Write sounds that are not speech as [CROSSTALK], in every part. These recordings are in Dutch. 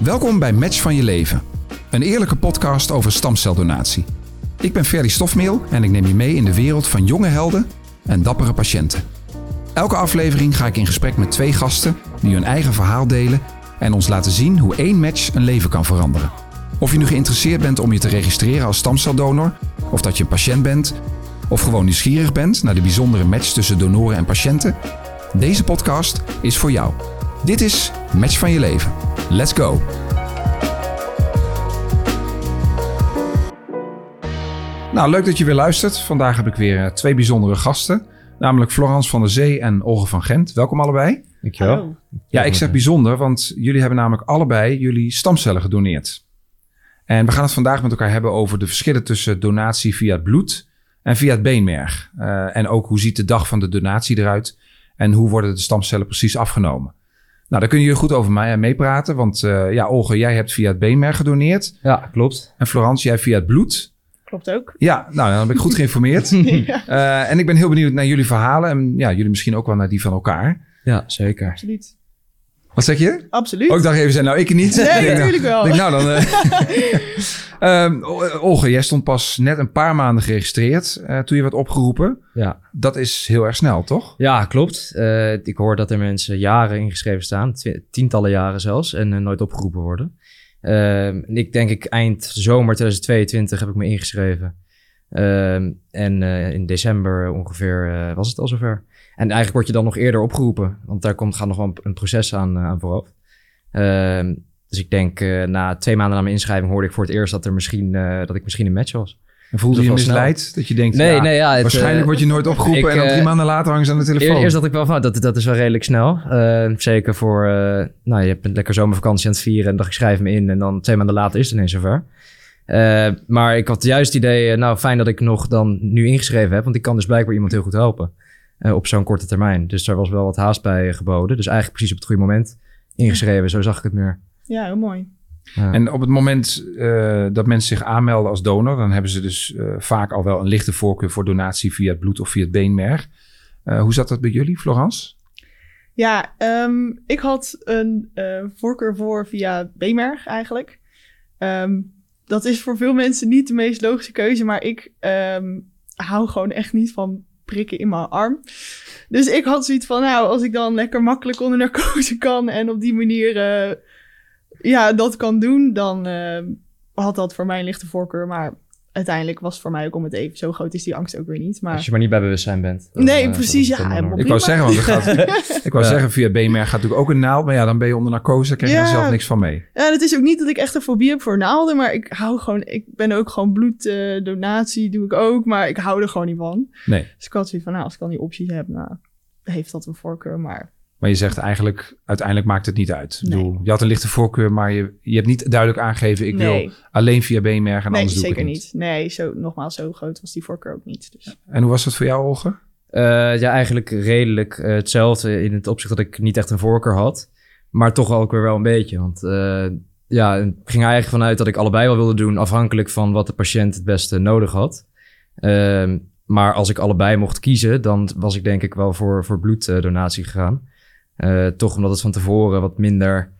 Welkom bij Match van je leven. Een eerlijke podcast over stamceldonatie. Ik ben Ferry Stofmeel en ik neem je mee in de wereld van jonge helden en dappere patiënten. Elke aflevering ga ik in gesprek met twee gasten die hun eigen verhaal delen en ons laten zien hoe één match een leven kan veranderen. Of je nu geïnteresseerd bent om je te registreren als stamceldonor, of dat je een patiënt bent, of gewoon nieuwsgierig bent naar de bijzondere match tussen donoren en patiënten, deze podcast is voor jou. Dit is Match van je leven. Let's go! Nou, leuk dat je weer luistert. Vandaag heb ik weer eh, twee bijzondere gasten. Namelijk Florence van der Zee en Olge van Gent. Welkom allebei. Dankjewel. Hallo. Ja, ik zeg bijzonder, want jullie hebben namelijk allebei jullie stamcellen gedoneerd. En we gaan het vandaag met elkaar hebben over de verschillen tussen donatie via het bloed en via het beenmerg. Eh, en ook hoe ziet de dag van de donatie eruit en hoe worden de stamcellen precies afgenomen. Nou, daar kunnen jullie goed over mij meepraten, want eh, ja, Olge, jij hebt via het beenmerg gedoneerd. Ja, klopt. En Florence, jij via het bloed. Klopt ook. Ja, nou, dan ben ik goed geïnformeerd. ja, [LAUGHS] Eh, en ik ben heel benieuwd naar jullie verhalen en ja, jullie misschien ook wel naar die van elkaar. Ja, zeker. absoluut. Wat zeg je? Absoluut. Oh, ik dacht even, zei nou ik niet. nee, [LAUGHS] nou, natuurlijk wel. ik denk, nou dan. eh [LAUGHS] Ehm, Olge, jij stond pas net een paar maanden geregistreerd eh, toen je werd opgeroepen. Ja, Dat is heel erg snel, toch? ja klopt. Eh, ik hoor dat er mensen jaren ingeschreven staan, tientallen jaren zelfs, en nooit opgeroepen worden. Ehm, en ik denk ik eind zomer 2022 heb ik me ingeschreven. Ehm, en eh, in december ongeveer eh, was het al zover. En eigenlijk word je dan nog eerder opgeroepen, want daar komt, gaat nog wel een, een proces aan, eh, aan vooraf. Ehm, dus ik denk, na twee maanden na mijn inschrijving hoorde ik voor het eerst dat, er misschien, dat ik misschien een match was. En voelde Dat je was snel. misleid? Dat je denkt, Nee, ja, nee, ja, het, waarschijnlijk word je nooit opgeroepen ik, en dan drie maanden later hangen ze aan de telefoon. Eer- Eerst dacht ik wel van, dat, dat is wel redelijk snel. Eh, zeker voor, nou, je hebt een lekker zomervakantie aan het vieren en ik schrijf me in en dan twee maanden later is het ineens zover. Eh, maar ik had juist het idee, eh, nou fijn dat ik nog dan nu ingeschreven heb, want ik kan dus blijkbaar iemand heel goed helpen eh, op zo'n korte termijn. Dus daar was wel wat haast bij geboden. Dus eigenlijk precies op het goede moment ingeschreven, zo zag ik het meer. Ja, heel mooi. Ja. En op het moment eh, dat mensen zich aanmelden als donor, dan hebben ze dus eh, vaak al wel een lichte voorkeur voor donatie via het bloed of via het beenmerg. Eh, hoe zat dat bij jullie, Florence? Ja, ehm, ik had een eh, voorkeur voor via B-merg eigenlijk. Ehm, dat is voor veel mensen niet de meest logische keuze, maar ik ehm, hou gewoon echt niet van prikken in mijn arm. Dus ik had zoiets van, nou, als ik dan lekker makkelijk onder narcose [LAUGHS] kan en op die manier eh, ja, dat kan doen, dan eh, had dat voor mij een lichte voorkeur. Maar uiteindelijk was het voor mij ook om het even. Zo groot is die angst ook weer niet. Maar Als je maar niet bij bewustzijn bent. dan, Nee, eh, precies, ja, helemaal Ik wou zeggen, want het gaat, [LAUGHS] ik wou Ja. zeggen, via beenmerg gaat natuurlijk ook een naald, maar ja, dan ben je onder narcose, daar krijg je Ja. er zelf niks van mee. Ja, het is ook niet dat ik echt een fobie heb voor naalden, maar ik hou gewoon, ik ben ook gewoon bloeddonatie, doe ik ook, maar ik hou er gewoon niet van. Nee. Dus ik had zoiets van, nou, als ik dan die opties heb, nou, heeft dat een voorkeur, maar Maar je zegt eigenlijk, uiteindelijk maakt het niet uit. Ik Nee. bedoel, je had een lichte voorkeur, maar je, je hebt niet duidelijk aangegeven, ik nee, wil alleen via beenmerg en nee anders doe ik zeker het niet. Nee, zo, nogmaals, zo groot was die voorkeur ook niet. Dus. En hoe was dat voor jou, Olge? Eh, ja, eigenlijk redelijk eh, hetzelfde in het opzicht dat ik niet echt een voorkeur had. Maar toch ook weer wel een beetje. Want eh, ja, ik ging er eigenlijk vanuit dat ik allebei wel wilde doen, afhankelijk van wat de patiënt het beste nodig had. Ehm, maar als ik allebei mocht kiezen, dan was ik denk ik wel voor, voor bloeddonatie gegaan. Eh, toch omdat het van tevoren wat minder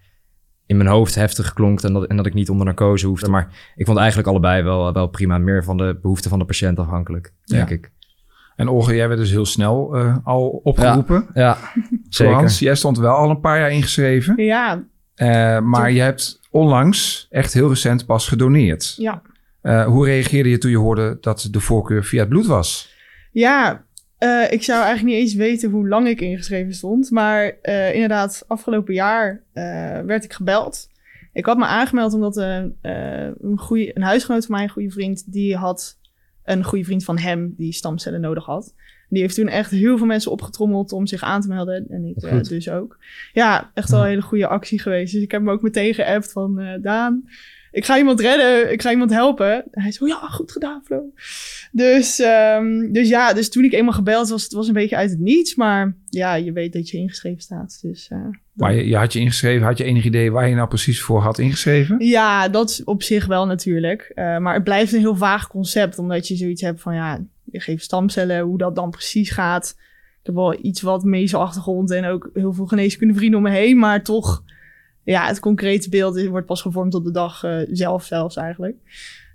in mijn hoofd heftig klonk en dat, en dat ik niet onder narcose hoefde. Maar ik vond eigenlijk allebei wel, wel prima. Meer van de behoeften van de patiënt afhankelijk, denk Ja. ik. En Olge, jij werd dus heel snel eh, al opgeroepen. Ja, zeker. Jij stond wel al een paar jaar ingeschreven. Ja, Eh, maar je hebt onlangs, echt heel recent, pas gedoneerd. ja. Eh, hoe reageerde je toen je hoorde dat de voorkeur via het bloed was? Ja, eh, ik zou eigenlijk niet eens weten hoe lang ik ingeschreven stond. Maar eh, inderdaad, afgelopen jaar eh, werd ik gebeld. Ik had me aangemeld omdat een, eh, een, huisgenoot van mij, een goede vriend, die had een goede vriend van hem die stamcellen nodig had. Die heeft toen echt heel veel mensen opgetrommeld om zich aan te melden. En ik dus ook. Ja, echt wel een hele goede actie geweest. Dus ik heb hem ook meteen geappt van Daan, ik ga iemand redden, ik ga iemand helpen. En hij zo, ja, goed gedaan, Flo. Dus, ehm, dus ja, dus toen ik eenmaal gebeld was, het was een beetje uit het niets. Maar ja, je weet dat je ingeschreven staat. Dus, eh, Maar je, je had je ingeschreven, had je enig idee waar je nou precies voor had ingeschreven? ja, dat is op zich wel natuurlijk. Eh, maar het blijft een heel vaag concept, omdat je zoiets hebt van, ja, je geeft stamcellen, hoe dat dan precies gaat. Ik heb wel iets wat medische achtergrond en ook heel veel geneeskundevrienden om me heen, maar toch ja, het concrete beeld is- wordt pas gevormd op de dag eh, zelf zelfs eigenlijk.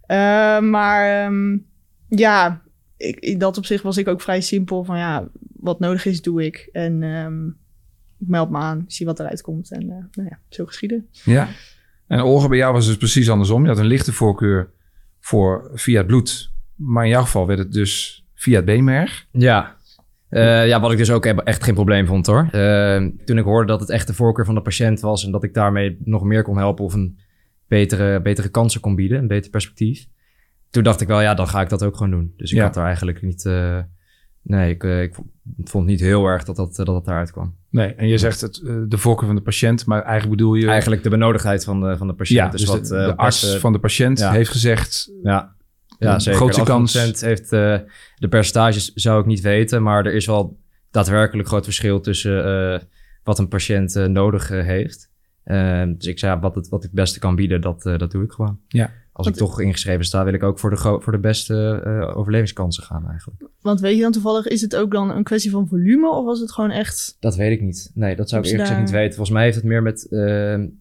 Eh, maar ehm, ja, ik, in dat opzicht was ik ook vrij simpel van ja, wat nodig is, doe ik. En ehm, ik meld me aan, zie wat eruit komt. En eh, nou ja, zo geschieden. Ja. En Olga, bij jou was het dus precies andersom. Je had een lichte voorkeur voor via het bloed. Maar in jouw geval werd het dus via het beenmerg. Ja. Eh, ja, wat ik dus ook echt geen probleem vond hoor. Eh, toen ik hoorde dat het echt de voorkeur van de patiënt was en dat ik daarmee nog meer kon helpen of een betere, betere kansen kon bieden, een beter perspectief. Toen dacht ik wel, ja, dan ga ik dat ook gewoon doen. Dus ik Ja. had daar eigenlijk niet. eh, nee, ik, ik vond niet heel erg dat dat, dat, daaruit kwam. Nee, en je zegt het, de voorkeur van de patiënt, maar eigenlijk bedoel je... Eigenlijk de benodigdheid van de, van de patiënt. ja, dus, wat, de, de arts van de patiënt ja. heeft gezegd... Ja, ja zeker. grootste De kans. 8% heeft eh, de percentages zou ik niet weten, maar er is wel daadwerkelijk groot verschil tussen eh, wat een patiënt eh, nodig heeft. Eh, dus ik zei, ja, wat, het, wat ik het beste kan bieden, dat, eh, dat doe ik gewoon. Ja. Als ik toch ingeschreven sta, wil ik ook voor de, voor de beste eh, overlevingskansen gaan eigenlijk. Want weet je dan toevallig, is het ook dan een kwestie van volume of was het gewoon echt... Dat weet ik niet. Nee, dat zou ik eerlijk gezegd niet daar- weten. Volgens mij heeft het meer met,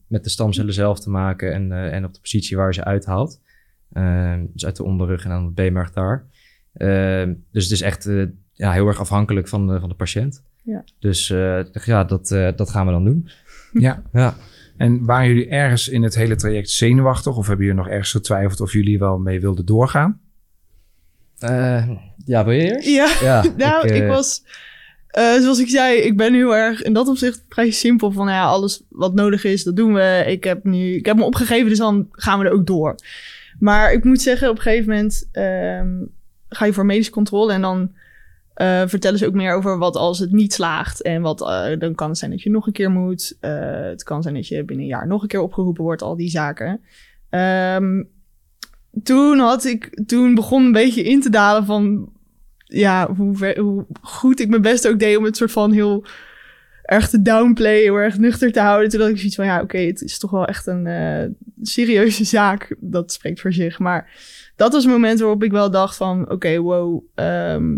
met de stamcellen zelf te maken en, eh, en op de positie waar je ze uithaalt. Eh, dus uit de onderrug en aan het beenmerg daar. Eh, dus het is echt eh, ja, heel erg afhankelijk van de, van de patiënt. Ja. Dus eh, ja, dat, eh, dat gaan we dan doen. Ja. [LAUGHS] Ja. En waren jullie ergens in het hele traject zenuwachtig? Of hebben jullie nog ergens getwijfeld of jullie wel mee wilden doorgaan? Eh, ja, wil je eerst? Ja, Ja, [LAUGHS] nou, ik, was... eh, zoals ik zei, ik ben heel erg in dat opzicht vrij simpel. Van nou ja, alles wat nodig is, dat doen we. Ik heb, nu, ik heb me opgegeven, dus dan gaan we er ook door. Maar ik moet zeggen, op een gegeven moment ehm, ga je voor medische controle. En dan eh, vertellen ze ook meer over wat als het niet slaagt. En wat eh, dan kan het zijn dat je nog een keer moet. Eh, het kan zijn dat je binnen een jaar nog een keer opgeroepen wordt, al die zaken. Ehm, toen had ik, toen begon een beetje in te dalen van ja, hoe, hoe goed ik mijn best ook deed om het soort van heel erg te downplayen, heel erg nuchter te houden. Toen had ik zoiets van, ja, oké, het is toch wel echt een eh, serieuze zaak. Dat spreekt voor zich. Maar dat was een moment waarop ik wel dacht van, oké, wow. ehm,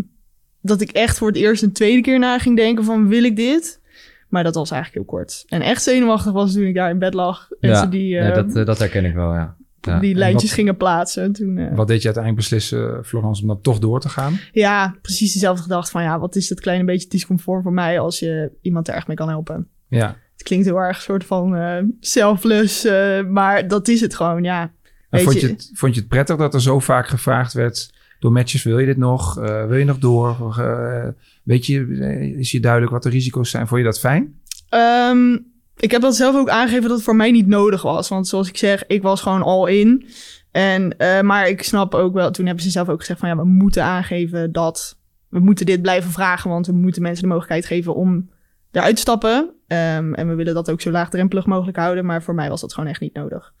dat ik echt voor het eerst een tweede keer na ging denken van, wil ik dit? Maar dat was eigenlijk heel kort. En echt zenuwachtig was toen ik daar in bed lag. En Ja, ze die, eh, dat, eh, dat herken ik wel, ja. Ja. die lijntjes wat- gingen plaatsen. Toen, eh, Wat deed je uiteindelijk beslissen, Florence, om dan toch door te gaan? Ja, precies dezelfde gedachte van ja, wat is dat kleine beetje discomfort voor mij als je iemand er echt mee kan helpen. Ja. Het klinkt heel erg soort van eh selfless, eh, maar dat is het gewoon, ja. En vond, je je- het, vond je het prettig dat er zo vaak gevraagd werd door matches, wil je dit nog? Wil je nog door? Weet je, is je duidelijk wat de risico's zijn? Vond je dat fijn? Ehm, ik heb dat zelf ook aangegeven dat het voor mij niet nodig was, want zoals ik zeg, ik was gewoon all in. En, eh, maar ik snap ook wel, toen hebben ze zelf ook gezegd van ja, we moeten aangeven dat we moeten dit blijven vragen, want we moeten mensen de mogelijkheid geven om eruit te stappen. Ehm, en we willen dat ook zo laagdrempelig mogelijk houden, maar voor mij was dat gewoon echt niet nodig.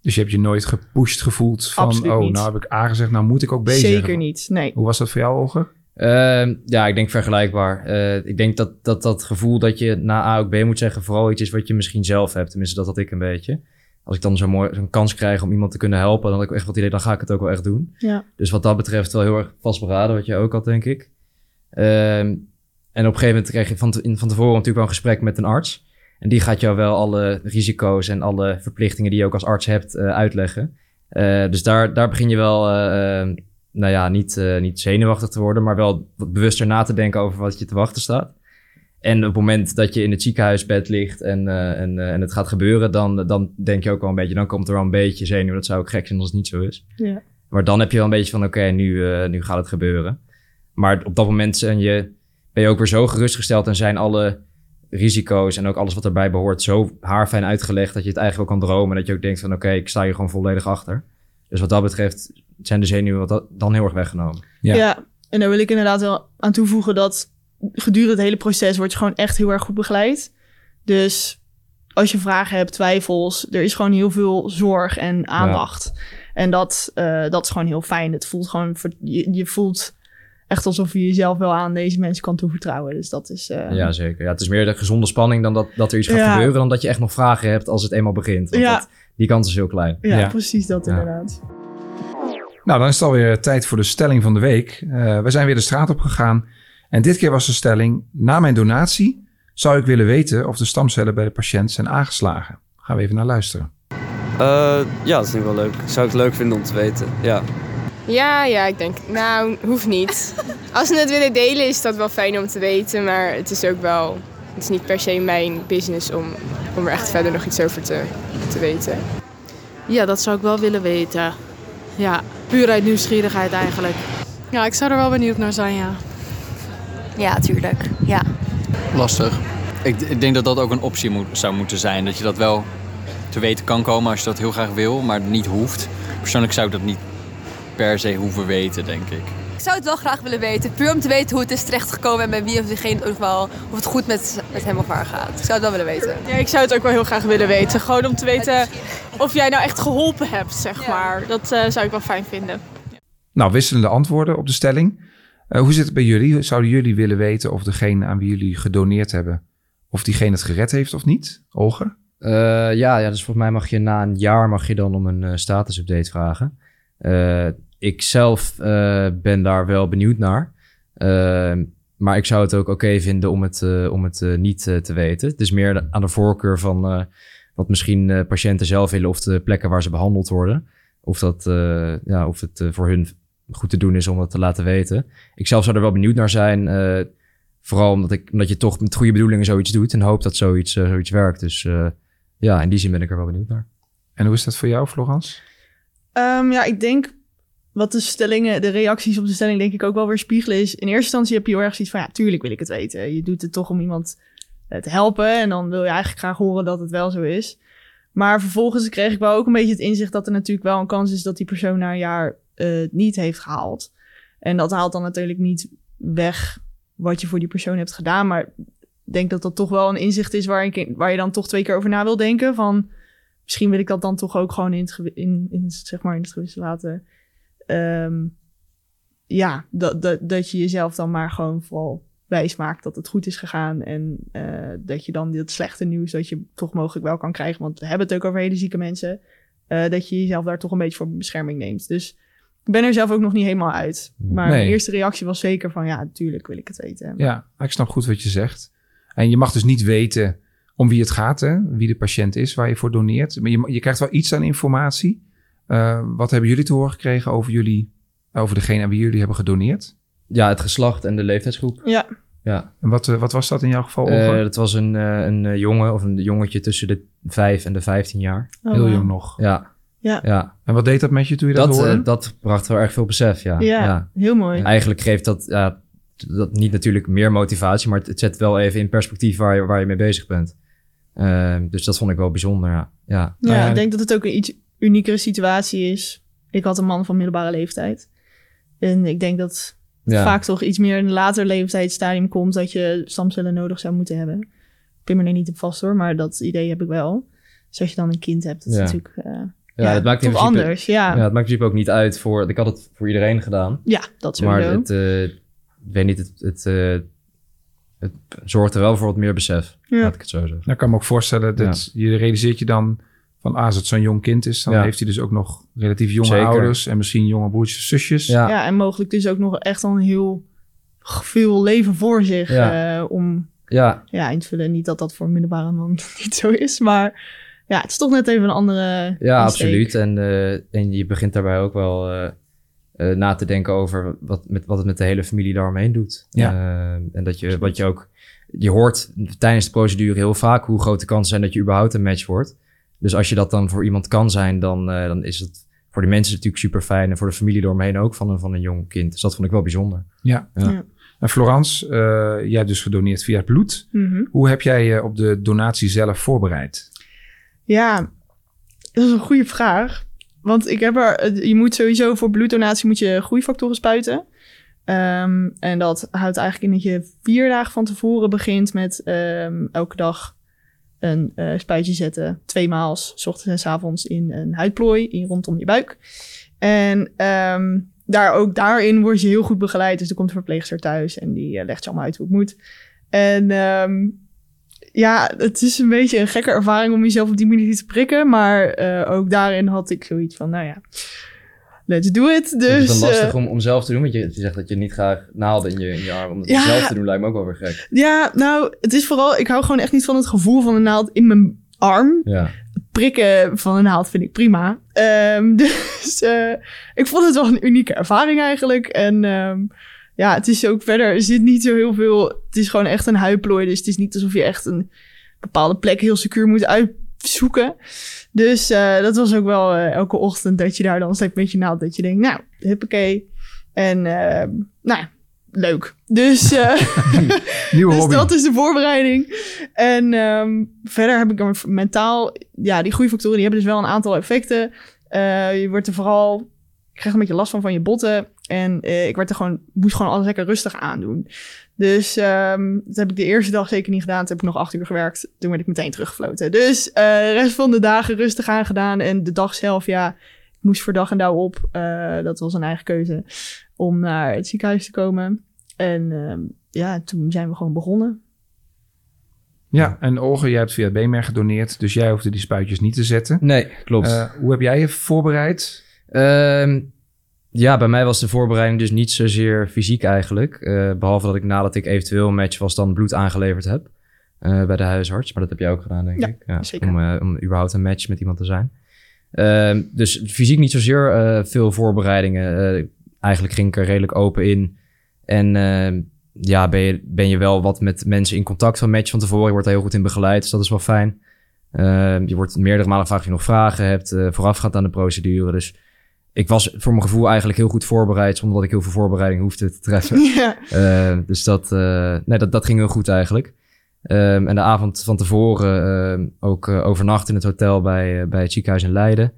Dus je hebt je nooit gepusht gevoeld van, Absoluut oh, niet. nou heb ik A gezegd, nou moet ik ook B zeggen. Zeker niet, nee. Hoe was dat voor jou, Olger? Ehm, ja, ik denk vergelijkbaar. Eh, ik denk dat, dat dat gevoel dat je na A ook B moet zeggen... vooral iets is wat je misschien zelf hebt. Tenminste, dat had ik een beetje. Als ik dan zo'n mooi- zo'n kans krijg om iemand te kunnen helpen... dan heb ik echt wat idee, dan ga ik het ook wel echt doen. Ja. Dus wat dat betreft wel heel erg vastberaden, wat je ook had, denk ik. Ehm, en op een gegeven moment kreeg je van, te- van tevoren natuurlijk wel een gesprek met een arts. En die gaat jou wel alle risico's en alle verplichtingen die je ook als arts hebt eh, uitleggen. Eh, dus daar, daar begin je wel, eh, eh, nou ja, niet, eh, niet zenuwachtig te worden, maar wel wat bewuster na te denken over wat je te wachten staat. En op het moment dat je in het ziekenhuisbed ligt en, eh, en, eh, en het gaat gebeuren, dan, dan denk je ook wel een beetje, dan komt er wel een beetje zenuw. Dat zou ook gek zijn als het niet zo is. Ja. Maar dan heb je wel een beetje van, oké, nu, nu gaat het gebeuren. Maar op dat moment zijn je, ben je ook weer zo gerustgesteld en zijn alle risico's en ook alles wat erbij behoort zo haarfijn uitgelegd dat je het eigenlijk ook kan dromen. Dat je ook denkt van, oké, ik sta hier gewoon volledig achter. Dus wat dat betreft zijn de zenuwen dan heel erg weggenomen. Ja. Ja. en daar wil ik inderdaad wel aan toevoegen dat gedurende het hele proces word je gewoon echt heel erg goed begeleid. Dus als je vragen hebt, twijfels, er is gewoon heel veel zorg en aandacht. En dat, eh, dat is gewoon heel fijn. Het voelt gewoon, je, je voelt echt alsof je jezelf wel aan deze mensen kan toevertrouwen. Dus dat is... eh, Ja, zeker. Ja, het is meer de gezonde spanning dan dat, dat er iets gaat Ja. gebeuren, dan dat je echt nog vragen hebt als het eenmaal begint. Want Ja. dat, die kans is heel klein. ja, Ja. precies dat Ja. inderdaad. Nou, dan is het alweer tijd voor de stelling van de week. Eh, we zijn weer de straat op gegaan. En dit keer was de stelling: Na mijn donatie zou ik willen weten of de stamcellen bij de patiënt zijn aangeslagen. Gaan we even naar luisteren. Uh, ja, dat vind ik wel leuk. Zou ik leuk vinden om te weten, ja. Ja, ja, ik denk, nou, hoeft niet. [LAUGHS] Als ze het willen delen is dat wel fijn om te weten, maar het is ook wel, het is niet per se mijn business om, om er echt verder nog iets over te, te weten. Ja, dat zou ik wel willen weten. Ja, puur uit nieuwsgierigheid eigenlijk. Ja, ik zou er wel benieuwd naar zijn, ja. Ja, tuurlijk. Ja. Lastig. Ik, ik denk dat dat ook een optie moet, zou moeten zijn. Dat je dat wel te weten kan komen als je dat heel graag wil, maar niet hoeft. Persoonlijk zou ik dat niet per se hoeven weten, denk ik. Ik zou het wel graag willen weten. Puur om te weten hoe het is terechtgekomen en met wie of diegene ook wel, of het goed met, met hem of haar gaat. Ik zou het wel willen weten. Ja, ik zou het ook wel heel graag willen weten. Gewoon om te weten of jij nou echt geholpen hebt, zeg maar. Dat uh, zou ik wel fijn vinden. Nou, wisselende antwoorden op de stelling. Uh, hoe zit het bij jullie? Zouden jullie willen weten of degene aan wie jullie gedoneerd hebben, of diegene het gered heeft of niet? Olger? Uh, ja, ja, dus volgens mij mag je na een jaar mag je dan om een uh, status-update vragen. Ik zelf ben daar wel benieuwd naar. maar ik zou het ook oké okay vinden om het, om het niet te weten. Het is meer aan de voorkeur van wat misschien patiënten zelf willen of de plekken waar ze behandeld worden. Of, dat, ja, of het voor hun goed te doen is om dat te laten weten. Ik zelf zou er wel benieuwd naar zijn. vooral omdat, ik, omdat je toch met goede bedoelingen zoiets doet en hoopt dat zoiets, zoiets werkt. Dus ja, in die zin ben ik er wel benieuwd naar. En hoe is dat voor jou, Florence? Um, ja, ik denk wat de stellingen, de reacties op de stelling denk ik ook wel weer spiegelen is. In eerste instantie heb je heel erg zoiets van, ja, tuurlijk wil ik het weten. Je doet het toch om iemand eh, te helpen en dan wil je eigenlijk graag horen dat het wel zo is. Maar vervolgens kreeg ik wel ook een beetje het inzicht dat er natuurlijk wel een kans is dat die persoon na een jaar uh, niet heeft gehaald. En dat haalt dan natuurlijk niet weg wat je voor die persoon hebt gedaan. Maar denk dat dat toch wel een inzicht is waar, ik, waar je dan toch twee keer over na wil denken. Van misschien wil ik dat dan toch ook gewoon in het, in, zeg maar in het laten. Um, ja, dat, dat, dat je jezelf dan maar gewoon vooral wijs maakt dat het goed is gegaan. En uh, dat je dan dit slechte nieuws, dat je toch mogelijk wel kan krijgen. Want we hebben het ook over hele zieke mensen. Uh, dat je jezelf daar toch een beetje voor bescherming neemt. Dus ik ben er zelf ook nog niet helemaal uit. Maar nee. mijn eerste reactie was zeker van ja, natuurlijk wil ik het weten. Ja, ik snap goed wat je zegt. En je mag dus niet weten om wie het gaat, hè? wie de patiënt is waar je voor doneert. Maar je, je krijgt wel iets aan informatie. Uh, wat hebben jullie te horen gekregen over jullie, over degene aan wie jullie hebben gedoneerd? Ja, het geslacht en de leeftijdsgroep. Ja. ja. En wat, uh, wat was dat in jouw geval? Uh, dat was een, een jongen of een jongetje tussen de 5 en de 15 jaar. Oh, Heel jong nog. Ja. Ja. ja. En wat deed dat met je toen je dat, dat hoorde? dat bracht wel erg veel besef, ja. Ja, ja. heel mooi. Eigenlijk geeft dat, ja, dat niet natuurlijk meer motivatie, maar het, zet wel even in perspectief waar je, waar je mee bezig bent. Uh, dus dat vond ik wel bijzonder, ja. Ja, ja, ja ik denk dat het ook een iets uniekere situatie is. Ik had een man van middelbare leeftijd. En ik denk dat ja. vaak toch iets meer in een later leeftijdsstadium komt... dat je stamcellen nodig zou moeten hebben. Ik ben me er niet op vast hoor, maar dat idee heb ik wel. Dus als je dan een kind hebt, dat is natuurlijk... Uh, ja, het maakt in principe, anders, ja. ja. Het maakt in principe ook niet uit voor... Ik had het voor iedereen gedaan. Ja, dat sowieso. Maar het... Uh, ik weet niet, het, het, uh, het zorgt er wel voor wat meer besef. Ja. Laat ik het zo zeggen. Nou, ik kan me ook voorstellen dat ja. je realiseert je dan van ah, als het zo'n jong kind is, dan ja. heeft hij dus ook nog relatief jonge Zeker. ouders en misschien jonge broertjes en zusjes. Ja. ja, en mogelijk dus ook nog echt al een heel veel leven voor zich ja. Uh, om ja. Ja, in te vullen. Niet dat dat voor middelbare man [LAUGHS] niet zo is, maar ja, het is toch net even een andere. Ja, insteek. absoluut. En, uh, en je begint daarbij ook wel. Uh, uh, na te denken over wat, met, wat het met de hele familie daaromheen doet. Ja. Uh, en dat je, wat je ook, je hoort tijdens de procedure heel vaak hoe groot de kansen zijn dat je überhaupt een match wordt. Dus als je dat dan voor iemand kan zijn, dan, uh, dan is het voor de mensen natuurlijk super fijn en voor de familie eromheen ook van een, van een jong kind. Dus dat vond ik wel bijzonder. Ja. ja. ja. En Florence, jij hebt dus gedoneerd via het bloed. Mm -hmm. Hoe heb jij je op de donatie zelf voorbereid? Ja, dat is een goede vraag. Want ik heb er, je moet sowieso voor bloeddonatie moet je groeifactoren spuiten. Um, en dat houdt eigenlijk in dat je vier dagen van tevoren begint met um, elke dag een uh, spuitje zetten. Tweemaal, s ochtends en avonds in een huidplooi in, rondom je buik. En um, daar ook daarin word je heel goed begeleid. Dus er komt een verpleegster thuis en die uh, legt je allemaal uit hoe het moet. En ja, het is een beetje een gekke ervaring om jezelf op die manier te prikken. Maar uh, ook daarin had ik zoiets van, nou ja, let's do it. Dus, het is dan lastig uh, om, om zelf te doen, want je, je zegt dat je niet graag naalden in je, in je arm. Om het ja, zelf te doen lijkt me ook wel weer gek. Ja, nou, het is vooral, ik hou gewoon echt niet van het gevoel van een naald in mijn arm. Ja. prikken van een naald vind ik prima. Ehm, [LAUGHS] dus eh, ik vond het wel een unieke ervaring eigenlijk. En ehm, ja, het is ook verder, er zit niet zo heel veel. Het is gewoon echt een huidplooi. Dus het is niet alsof je echt een bepaalde plek heel secuur moet uitzoeken. Dus eh, dat was ook wel eh, elke ochtend dat je daar dan steeds met je naald. Dat je denkt, nou, huppakee. En ehm, nou ja, leuk. Dus, eh, [LAUGHS] Nieuwe dus hobby. dat is de voorbereiding. En ehm, verder heb ik dan mentaal... Ja, die groeifactoren die hebben dus wel een aantal effecten. Je wordt er vooral... Ik krijg een beetje last van van je botten. En eh, ik werd er gewoon, moest gewoon alles lekker rustig aandoen. Dus ehm, dat heb ik de eerste dag zeker niet gedaan. Toen heb ik nog acht uur gewerkt. Toen werd ik meteen teruggefloten. Dus eh, de rest van de dagen rustig aangedaan. En de dag zelf, ja, ik moest voor dag en dauw op. Eh, dat was een eigen keuze om naar het ziekenhuis te komen. En ehm, ja, toen zijn we gewoon begonnen. Ja, en Olga, jij hebt via BMR gedoneerd, dus jij hoefde die spuitjes niet te zetten. Nee, klopt. Hoe heb jij je voorbereid? Ehm, ja, bij mij was de voorbereiding dus niet zozeer fysiek eigenlijk. Eh, behalve dat ik nadat ik eventueel een match was, dan bloed aangeleverd heb. eh, bij de huisarts. Maar dat heb jij ook gedaan, denk Ja, ik. zeker. Om, eh, om überhaupt een match met iemand te zijn. Ehm, dus fysiek niet zozeer veel voorbereidingen. Eigenlijk ging ik er redelijk open in. En ehm, ja, ben je, ben je wel wat met mensen in contact van match van tevoren. Je wordt er heel goed in begeleid, dus dat is wel fijn. Je wordt meerdere malen gevraagd of je nog vragen hebt, voorafgaand aan de procedure. Dus ik was voor mijn gevoel eigenlijk heel goed voorbereid, zonder dat ik heel veel voorbereiding hoefde te treffen. [LAUGHS] ja. Eh, dus dat, eh, nee, dat, dat ging heel goed eigenlijk. Ehm, en de avond van tevoren ehm, ook eh, overnacht in het hotel bij, bij het ziekenhuis in Leiden.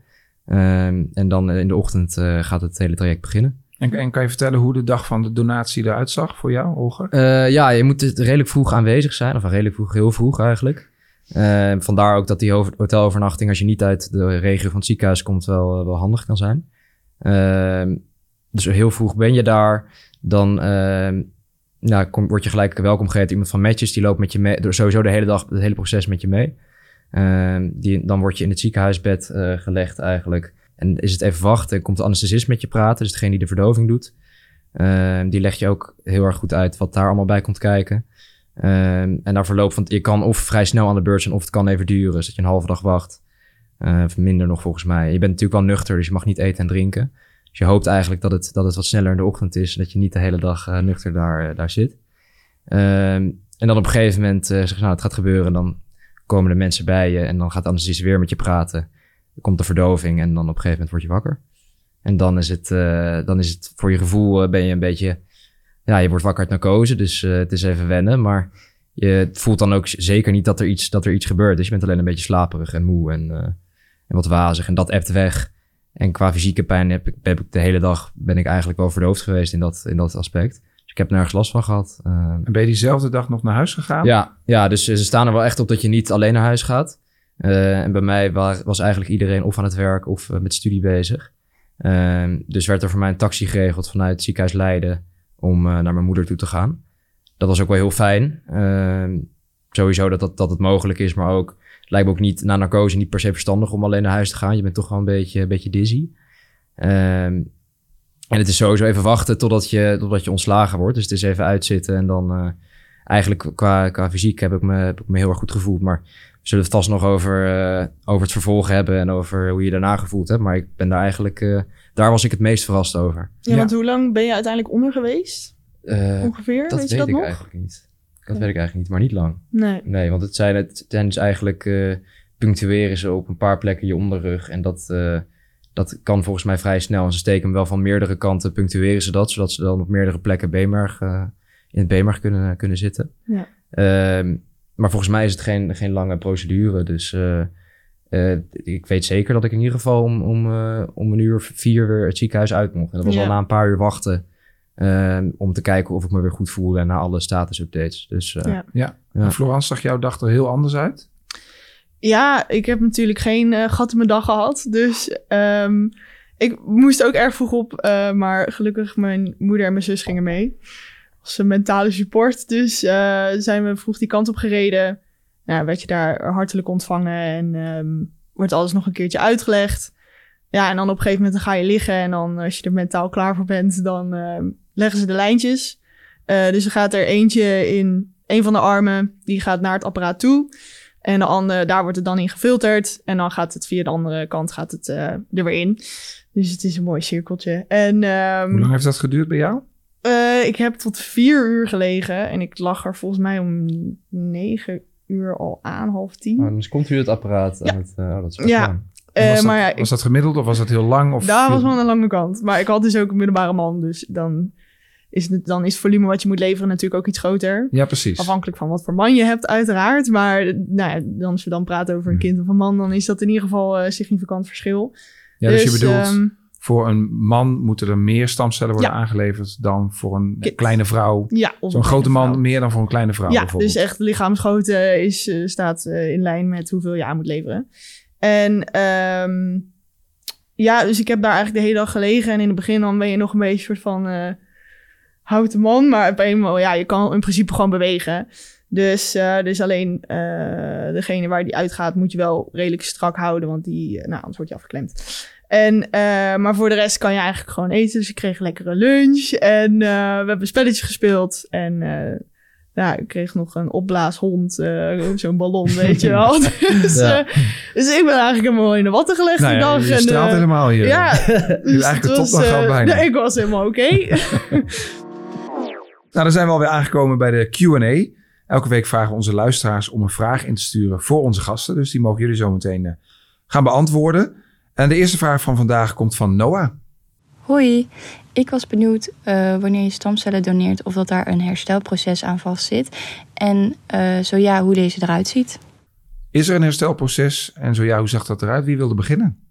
Ehm, en dan in de ochtend eh, gaat het hele traject beginnen. En, en kan je vertellen hoe de dag van de donatie eruit zag voor jou, Olga? Eh, ja, je moet het redelijk vroeg aanwezig zijn. Of redelijk vroeg, heel vroeg eigenlijk. Ehm, vandaar ook dat die over- hotelovernachting, als je niet uit de regio van het ziekenhuis komt, wel, wel handig kan zijn. Ehm, dus heel vroeg ben je daar. Dan ehm, kom, word je gelijk welkom geheten. Iemand van Matches, die loopt met je mee. Door sowieso de hele dag, het hele proces met je mee. Ehm, die, dan word je in het ziekenhuisbed eh, gelegd eigenlijk. En is het even wachten, komt de anesthesist met je praten. Dus degene die de verdoving doet. Ehm, die legt je ook heel erg goed uit wat daar allemaal bij komt kijken. En na verloop van... Je kan of vrij snel aan de beurt zijn of het kan even duren. Dus dat je een halve dag wacht. Eh, of minder nog volgens mij. Je bent natuurlijk wel nuchter, dus je mag niet eten en drinken. Dus je hoopt eigenlijk dat het, dat het wat sneller in de ochtend is. Dat je niet de hele dag eh, nuchter daar, eh, daar zit. Ehm, en dan op een gegeven moment zeg nou, het gaat gebeuren. Dan komen de mensen bij je en dan gaat de anesthesist weer met je praten. Dan komt de verdoving en dan op een gegeven moment word je wakker. En dan is het, dan is het voor je gevoel ben je een beetje... Ja, je wordt wakker uit narcose, dus het is even wennen. Maar je voelt dan ook zeker niet dat er iets, dat er iets gebeurt. Dus je bent alleen een beetje slaperig en moe en, en wat wazig. En dat ebt weg. En qua fysieke pijn heb ik, heb ik de hele dag... ben ik eigenlijk wel verdoofd geweest in dat, in dat aspect. Dus ik heb nergens last van gehad. Uh, en ben je diezelfde dag nog naar huis gegaan? Ja, ja, dus ze staan er wel echt op dat je niet alleen naar huis gaat. Uh, en bij mij was eigenlijk iedereen of aan het werk of uh, met studie bezig. Uh, dus werd er voor mij een taxi geregeld vanuit het ziekenhuis Leiden om uh, naar mijn moeder toe te gaan. Dat was ook wel heel fijn. Uh, sowieso dat, dat, dat het mogelijk is, maar ook lijkt me ook niet na narcose niet per se verstandig om alleen naar huis te gaan. Je bent toch wel een beetje, een beetje dizzy. en het is sowieso even wachten totdat je, totdat je ontslagen wordt. Dus het is even uitzitten en dan uh, eigenlijk qua, qua fysiek heb ik, me, heb ik me heel erg goed gevoeld. Maar we zullen het vast nog over, uh, over het vervolg hebben en over hoe je daarna gevoeld hebt. Maar ik ben daar eigenlijk, uh, daar was ik het meest verrast over. Ja, ja. want hoe lang ben je uiteindelijk onder geweest? Ongeveer, dat weet, weet je dat ik nog? eigenlijk niet. Dat weet ik eigenlijk niet, maar niet lang. Nee. Nee, want het zijn, het zijn dus eigenlijk uh, punctueren ze op een paar plekken je onderrug. En dat, uh, dat kan volgens mij vrij snel. En ze steken hem wel van meerdere kanten, punctueren ze dat, zodat ze dan op meerdere plekken B-merg, uh, in het B-merg kunnen, kunnen zitten. Ja. Uh, maar volgens mij is het geen, geen lange procedure. Dus ik weet zeker dat ik in ieder geval om, om, om een uur vier weer het ziekenhuis uit mocht. En dat was Ja. al na een paar uur wachten. Ehm, om te kijken of ik me weer goed voelde en na alle status updates. Dus uh, Ja. Ja. Ja. En Florence, zag jouw dag er heel anders uit? Ja, ik heb natuurlijk geen eh, gat in mijn dag gehad. Dus um, ik moest ook erg vroeg op. Uh, maar gelukkig mijn moeder en mijn zus gingen mee. Als een mentale support. Dus uh, zijn we vroeg die kant op gereden. Nou, werd je daar hartelijk ontvangen. En um, wordt alles nog een keertje uitgelegd. Ja, en dan op een gegeven moment dan ga je liggen. En dan als je er mentaal klaar voor bent, dan uh, leggen ze de lijntjes. Uh, dus er gaat er eentje in een van de armen. Die gaat naar het apparaat toe. En de andere, daar wordt het dan in gefilterd. En dan gaat het via de andere kant gaat het, eh, er weer in. Dus het is een mooi cirkeltje. En, ehm, Hoe lang heeft dat geduurd bij jou? eh, ik heb tot vier uur gelegen. En ik lag er volgens mij om negen uur al aan, half tien. Oh, dus komt u het apparaat aan het... eh, oh, dat is Ja. Eh, was, dat, maar ja, ik- was dat gemiddeld of was dat heel lang? Of Daar was wel aan de lange kant. Maar ik had dus ook een middelbare man. Dus dan is, het, dan is het volume wat je moet leveren natuurlijk ook iets groter. Ja, precies. Afhankelijk van wat voor man je hebt, uiteraard. Maar nou ja, dan als we dan praten over een kind of een man, dan is dat in ieder geval een significant verschil. Ja, dus, je bedoelt, ehm, voor een man moeten er meer stamcellen worden Ja. aangeleverd dan voor een Kind. kleine vrouw. ja, of Zo'n een grote man vrouw. meer dan voor een kleine vrouw Ja, dus echt lichaamsgrootte is, eh, staat eh, in lijn met hoeveel je aan moet leveren. En ehm, ja, dus ik heb daar eigenlijk de hele dag gelegen. En in het begin dan ben je nog een beetje soort van eh, houten man. Maar op eenmaal, ja, je kan in principe gewoon bewegen. Dus, eh, dus alleen eh, degene waar die uitgaat moet je wel redelijk strak houden. Want die, eh, nou, anders word je afgeklemd. En, eh, maar voor de rest kan je eigenlijk gewoon eten. Dus ik kreeg een lekkere lunch. En eh, we hebben spelletjes gespeeld. En eh, ja, ik kreeg nog een opblaashond. eh, Zo'n ballon, [LAUGHS] weet je wel. dus, Ja. eh, dus ik ben eigenlijk helemaal in de watten gelegd nou die ja, dag. je en, straalt helemaal hier. ja, [LAUGHS] dus eigenlijk was, bijna. nee, ik was helemaal oké. [LAUGHS] Nou, dan zijn we alweer aangekomen bij de Q&A. Elke week vragen onze luisteraars om een vraag in te sturen voor onze gasten. Dus die mogen jullie zo meteen eh, gaan beantwoorden. En de eerste vraag van vandaag komt van Noah. Hoi, ik was benieuwd eh, wanneer je stamcellen doneert of dat daar een herstelproces aan vastzit. En eh, zo ja, hoe deze eruit ziet. Is er een herstelproces? En zo ja, hoe zag dat eruit? Wie wilde beginnen?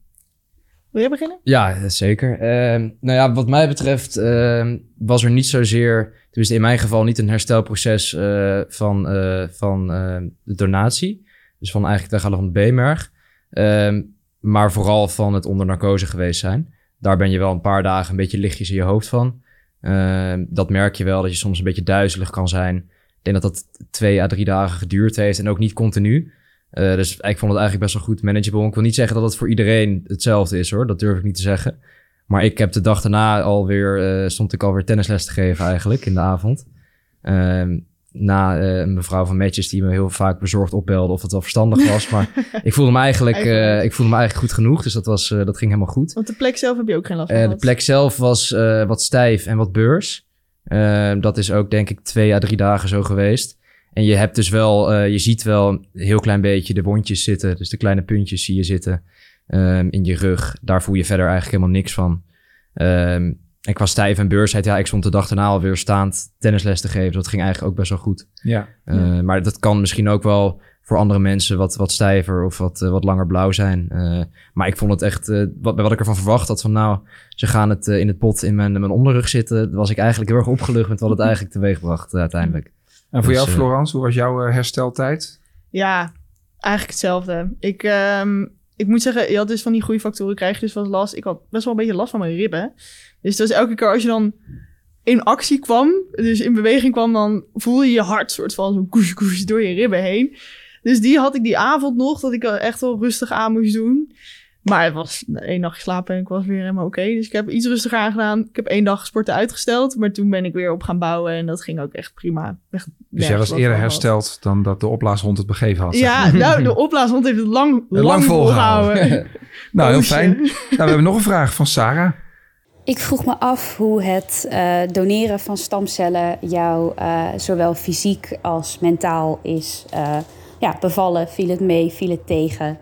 Wil je beginnen? Ja, zeker. Ehm, nou ja, wat mij betreft ehm, was er niet zozeer, tenminste in mijn geval, niet een herstelproces eh, van, eh, van eh, de donatie. Dus van eigenlijk de de B-merg. Ehm, maar vooral van het onder narcose geweest zijn. Daar ben je wel een paar dagen een beetje lichtjes in je hoofd van. Ehm, dat merk je wel, dat je soms een beetje duizelig kan zijn. Ik denk dat dat twee à drie dagen geduurd heeft en ook niet continu. Eh, dus ik vond het eigenlijk best wel goed manageable. Ik wil niet zeggen dat het voor iedereen hetzelfde is hoor. Dat durf ik niet te zeggen. Maar ik heb de dag daarna alweer, eh stond ik alweer tennisles te geven eigenlijk in de avond. Ehm, na eh, een mevrouw van Matches die me heel vaak bezorgd opbelde of het wel verstandig [LAUGHS] was. Maar ik voelde me eigenlijk, ik voelde me eigenlijk goed genoeg. Dus dat, was, dat ging helemaal goed. Want de plek zelf heb je ook geen last van de plek zelf was wat stijf en wat beurs. Eh, dat is ook denk ik twee à drie dagen zo geweest. En je hebt dus wel, eh, je ziet wel een heel klein beetje de wondjes zitten. Dus de kleine puntjes zie je zitten ehm, in je rug. Daar voel je verder eigenlijk helemaal niks van. Ehm, en qua stijf en beursheid, ja, ik stond de dag daarna alweer staand tennisles te geven. Dat ging eigenlijk ook best wel goed. Ja. Eh, Maar dat kan misschien ook wel voor andere mensen wat, wat stijver of wat, eh, wat langer blauw zijn. Eh, maar ik vond het echt, eh, wat, wat ik ervan verwacht had van nou, ze gaan het in het pot in mijn, mijn onderrug zitten. was ik eigenlijk heel erg opgelucht met wat het [LAUGHS] eigenlijk teweeg bracht uiteindelijk. En voor Dus, jou, eh, Florence, hoe was jouw eh, hersteltijd? Ja, eigenlijk hetzelfde. Ik, ehm, ik moet zeggen, je had dus van die groeifactoren krijg je dus wel last. Ik had best wel een beetje last van mijn ribben. Dus dat is elke keer als je dan in actie kwam, dus in beweging kwam, dan voel je je hart soort van zo koes koes door je ribben heen. Dus die had ik die avond nog, dat ik er echt wel rustig aan moest doen. Maar het was één nacht geslapen en ik was weer helemaal oké. Dus ik heb iets rustiger aangedaan. Ik heb één dag sporten uitgesteld, maar toen ben ik weer op gaan bouwen en dat ging ook echt prima. Echt Dus jij was eerder hersteld dan dat de opblaashond het begeven had. zeg Ja, maar. nou, de opblaashond heeft het lang, lang, Lang volgehouden. volgehouden. [LAUGHS] nou, heel Poosje. fijn. Nou, we hebben nog een vraag van Sarah. Ik vroeg me af hoe het eh, doneren van stamcellen jou eh, zowel fysiek als mentaal is eh, ja, bevallen. Viel het mee, viel het tegen?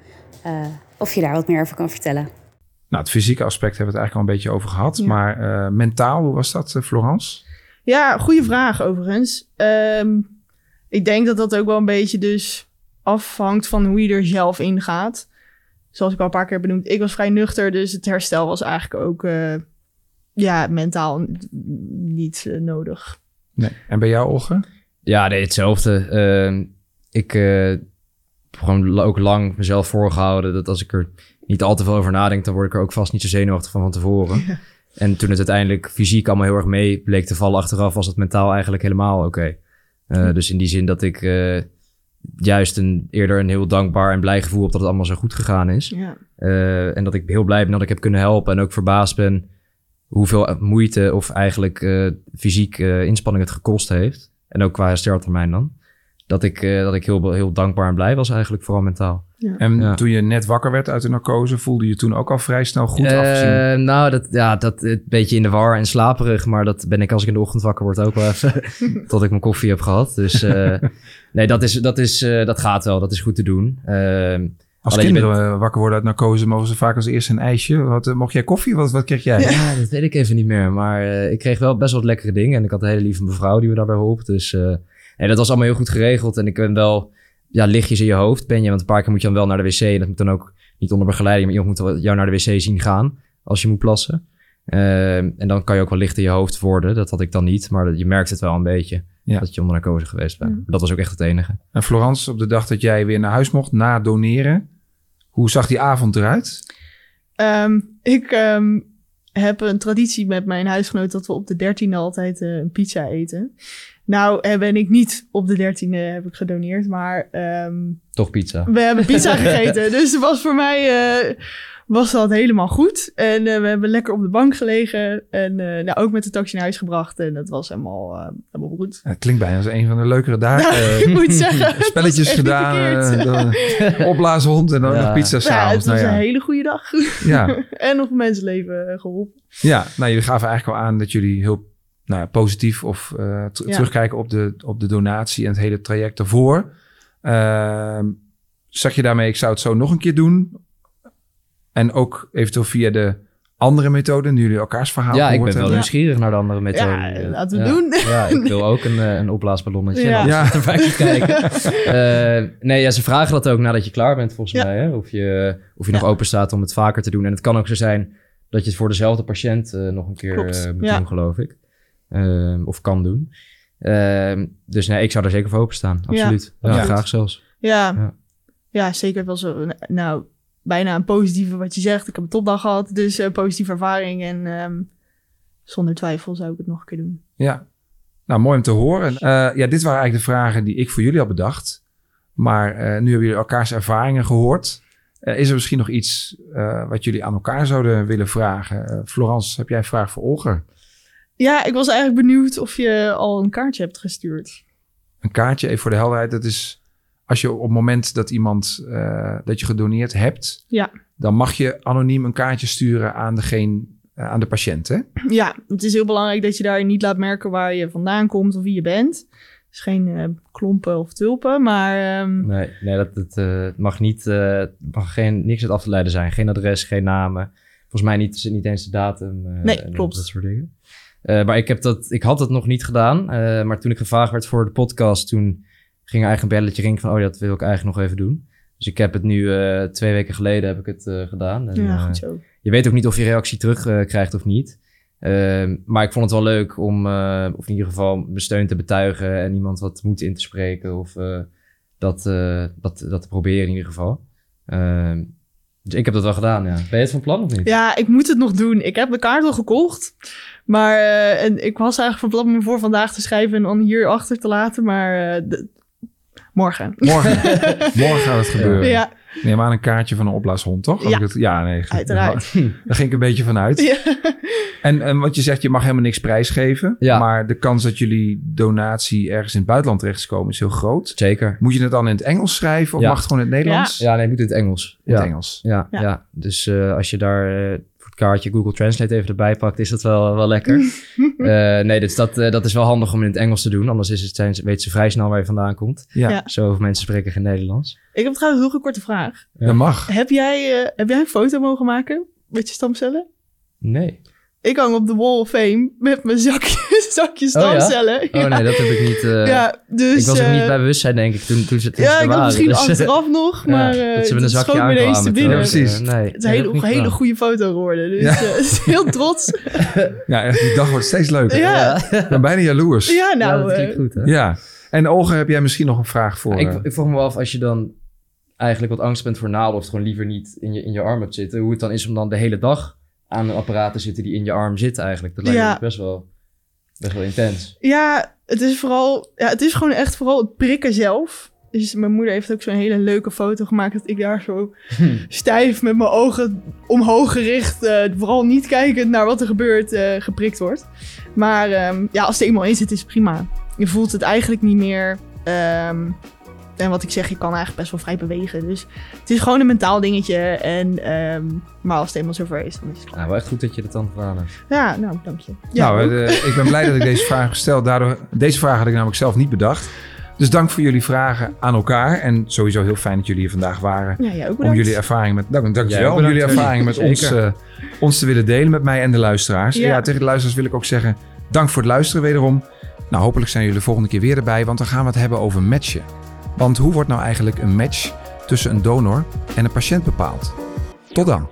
Of je daar wat meer over kan vertellen. Nou, het fysieke aspect hebben we het eigenlijk al een beetje over gehad. Ja. Maar eh, mentaal, hoe was dat, eh, Florence? Ja, goede vraag overigens. Ehm, ik denk dat dat ook wel een beetje dus afhangt van hoe je er zelf in gaat. Zoals ik al een paar keer benoemd, ik was vrij nuchter, dus het herstel was eigenlijk ook eh, ja, mentaal niet nodig. Nee. En bij jou, Olge? Ja, nee, hetzelfde. Ehm, ik eh, gewoon ook lang mezelf voorgehouden dat als ik er niet al te veel over nadenk, dan word ik er ook vast niet zo zenuwachtig van van tevoren. En toen het uiteindelijk fysiek allemaal heel erg mee bleek te vallen achteraf, was het mentaal eigenlijk helemaal oké. Eh, Dus in die zin dat ik eh, juist een, eerder een heel dankbaar en blij gevoel heb dat het allemaal zo goed gegaan is. Ja. Eh, en dat ik heel blij ben dat ik heb kunnen helpen en ook verbaasd ben hoeveel moeite of eigenlijk fysiek inspanning het gekost heeft. En ook qua hersteltermijn dan. Dat ik, eh, dat ik heel, heel dankbaar en blij was eigenlijk, vooral mentaal. En Ja. toen je net wakker werd uit de narcose, voelde je toen ook al vrij snel goed Eh, afgezien? Nou, dat, ja, dat een beetje in de war en slaperig. Maar dat ben ik als ik in de ochtend wakker word ook wel even. [LAUGHS] tot ik mijn koffie heb gehad. Dus eh, [LAUGHS] nee, dat, is, dat, is, eh, dat gaat wel. Dat is goed te doen. Ehm, Als alleen kinderen bent- eh, wakker worden uit narcose, mogen ze vaak als eerste een ijsje. Wat, eh, mocht jij koffie? Wat, wat kreeg jij? Ja, dat weet ik even niet meer. Maar eh, ik kreeg wel best wel wat lekkere dingen. En ik had een hele lieve mevrouw die me daarbij hielp. Dus eh, nee, dat was allemaal heel goed geregeld. En ik ben wel... Ja, lichtjes in je hoofd ben je. Want een paar keer moet je dan wel naar de wc. En dat moet dan ook niet onder begeleiding. Maar iemand moet wel jou naar de wc zien gaan. Als je moet plassen. Ehm, en dan kan je ook wel licht in je hoofd worden. Dat had ik dan niet. Maar dat- je merkt het wel een beetje. Ja. Dat je onder narcose geweest bent. Dat was ook echt het enige. En Florence, op de dag dat jij weer naar huis mocht na doneren, hoe zag die avond eruit? Ehm, ik ehm, heb een traditie met mijn huisgenoot dat we op de dertiende altijd eh, een pizza eten. Nou eh, ben ik niet op de dertiende heb ik gedoneerd, maar ehm, Toch pizza. we hebben pizza [LAUGHS] gegeten. Dus het was voor mij eh, was dat helemaal goed. En eh, we hebben lekker op de bank gelegen en eh, nou, ook met de taxi naar huis gebracht. En dat was helemaal, eh, helemaal goed. Het klinkt bijna als een van de leukere dagen. Ja, [LAUGHS] Eh, ik moet zeggen, [LAUGHS] Spelletjes gedaan, eh, opblaashond en dan Ja. nog pizza Ja, s'avonds. het was nou, een ja. hele goede dag. Ja. en nog mensenleven eh, geholpen. ja, nou jullie gaven eigenlijk al aan dat jullie heel nou, ja, positief of eh, Ja. terugkijken op de, op de donatie en het hele traject ervoor. Ehm zeg je daarmee, ik zou het zo nog een keer doen? En ook eventueel via de andere methoden, nu jullie elkaars verhaal Ja, ik ben wel hebben? nieuwsgierig naar de andere methode. Ja, laten we ja. doen. Ja, ik wil [LAUGHS] ook een, eh, een opblaasballonnetje. Ja. Ja. [LAUGHS] Kijken. Eh, nee, ja, ze vragen dat ook nadat je klaar bent, volgens Ja. mij. Hè? Of je, of je nog open staat om het vaker te doen. En het kan ook zo zijn dat je het voor dezelfde patiënt nog een keer eh, moet Ja. doen, geloof ik. Ehm, of kan doen. Ehm, dus nee, ik zou er zeker voor openstaan. Absoluut. Ja, graag zelfs. Ja, Ja. ja. zeker wel zo. Nou, bijna een positieve wat je zegt. Ik heb een topdag gehad, dus een positieve ervaring. En ehm, zonder twijfel zou ik het nog een keer doen. Ja, nou mooi om te horen. Eh, ja, dit waren eigenlijk de vragen die ik voor jullie had bedacht. Maar eh, nu hebben jullie elkaars ervaringen gehoord. Eh, is er misschien nog iets eh, wat jullie aan elkaar zouden willen vragen? Eh, Florence, heb jij een vraag voor Olger? Ja, ik was eigenlijk benieuwd of je al een kaartje hebt gestuurd. Een kaartje, even voor de helderheid. Dat is als je op het moment dat iemand eh, dat je gedoneerd hebt, Ja. dan mag je anoniem een kaartje sturen aan degene, eh, aan de patiënt. Hè? Ja, het is heel belangrijk dat je daar niet laat merken waar je vandaan komt of wie je bent. Dus geen eh, klompen of tulpen, maar ehm, Nee, nee dat, dat, eh, het mag niet, eh, het mag geen, niks uit af te leiden zijn. Geen adres, geen namen. Volgens mij niet, niet eens de datum. eh, Nee, en klopt. Dat soort dingen. Eh, maar ik, heb dat, ik had dat nog niet gedaan. eh, maar toen ik gevraagd werd voor de podcast, toen ging er eigenlijk een belletje ring van, oh, dat wil ik eigenlijk nog even doen. Dus ik heb het nu eh, twee weken geleden heb ik het gedaan. En, ja, goed zo. je weet ook niet of je reactie terug eh, krijgt of niet. Ehm, maar ik vond het wel leuk om, of in ieder geval, mijn steun te betuigen en iemand wat moed in te spreken. Of dat, dat, dat te proberen in ieder geval. Ehm, dus ik heb dat wel gedaan, ja. Ben je het van plan of niet? Ja, ik moet het nog doen. Ik heb de kaart al gekocht. Maar eh, en ik was eigenlijk van plan om hem voor vandaag te schrijven en dan hier achter te laten. Maar eh, de- morgen. Morgen, [LAUGHS] morgen gaat het gebeuren. Ja, Neem aan een kaartje van een opblaashond, toch? Ja. het- ja nee. Uiteraard. [LAUGHS] Daar ging ik een beetje van uit. ja. En, en wat je zegt, je mag helemaal niks prijsgeven. Ja. Maar de kans dat jullie donatie ergens in het buitenland terecht is heel groot. Zeker. Moet je het dan in het Engels schrijven of Ja. mag het gewoon in het Nederlands? Ja, nee, ik moet in het Engels. In ja. het Engels. Ja, ja. Ja. dus eh, als je daar eh, voor het kaartje Google Translate even erbij pakt, is dat wel, wel lekker. [LAUGHS] Eh, nee, dus dat, eh, dat is wel handig om in het Engels te doen. Anders is het, zijn, ze- weten ze vrij snel waar je vandaan komt. Ja, Ja. Zoveel mensen spreken geen Nederlands. Ik heb trouwens nog een korte vraag. dat mag. Heb jij, eh, heb jij een foto mogen maken met je stamcellen? Nee. Ik hang op de Wall of Fame met mijn zakje, [LAUGHS] zakje ja? stamcellen. Oh nee, dat heb ik niet. eh, ja, dus... ik was ook eh, niet bij bewustzijn, denk ik, toen, toen ze toen Ja, ik had misschien Dus, eh, achteraf nog, [LAUGHS] ja, maar eh dat ze met een het zakje schoot me ineens te binnen. Ja, precies. eh, nee, Het is een hele, goede foto geworden. Dus Ja. eh, het is heel trots. [LAUGHS] Ja, echt, die dag wordt steeds leuker. Ja. Ik ben bijna jaloers. Ja. Ja, Ja, nou... dat eh, klinkt goed, hè? En Olga, heb jij misschien nog een vraag voor... ik, eh, ik vroeg me wel af, als je dan eigenlijk wat angst bent voor naalden... of het gewoon liever niet in je, in je arm hebt zitten... hoe het dan is om dan de hele dag aan te zitten... die in je arm zit eigenlijk. Dat lijkt Ja. me best wel, best wel intens. Ja, het is vooral... Ja, het is gewoon echt vooral het prikken zelf. Dus mijn moeder heeft ook zo'n hele leuke foto gemaakt... dat ik daar zo stijf met mijn ogen omhoog gericht... eh, vooral niet kijkend naar wat er gebeurt, eh, geprikt wordt. Maar ehm, ja, als het eenmaal in zit, is het prima. Je voelt het eigenlijk niet meer Ehm, en wat ik zeg, je kan eigenlijk best wel vrij bewegen. Dus het is gewoon een mentaal dingetje. En, ehm, maar als het eenmaal zover is, dan is het klaar. Nou, wel echt goed dat je dat dan hebt. Ja, nou, dank je. Ja, nou, eh, ik ben blij dat ik deze vraag gesteld. Daardoor, deze vraag had ik namelijk zelf niet bedacht. Dus dank voor jullie vragen aan elkaar. En sowieso heel fijn dat jullie hier vandaag waren. Ja, ook om jullie ervaringen met, dank, dankjewel, Jij om jullie ervaringen met ons, eh, ons te willen delen met mij en de luisteraars. Ja. Ja. tegen de luisteraars wil ik ook zeggen, dank voor het luisteren wederom. Nou, hopelijk zijn jullie de volgende keer weer erbij, want dan gaan we het hebben over matchen. Want hoe wordt nou eigenlijk een match tussen een donor en een patiënt bepaald? Tot dan.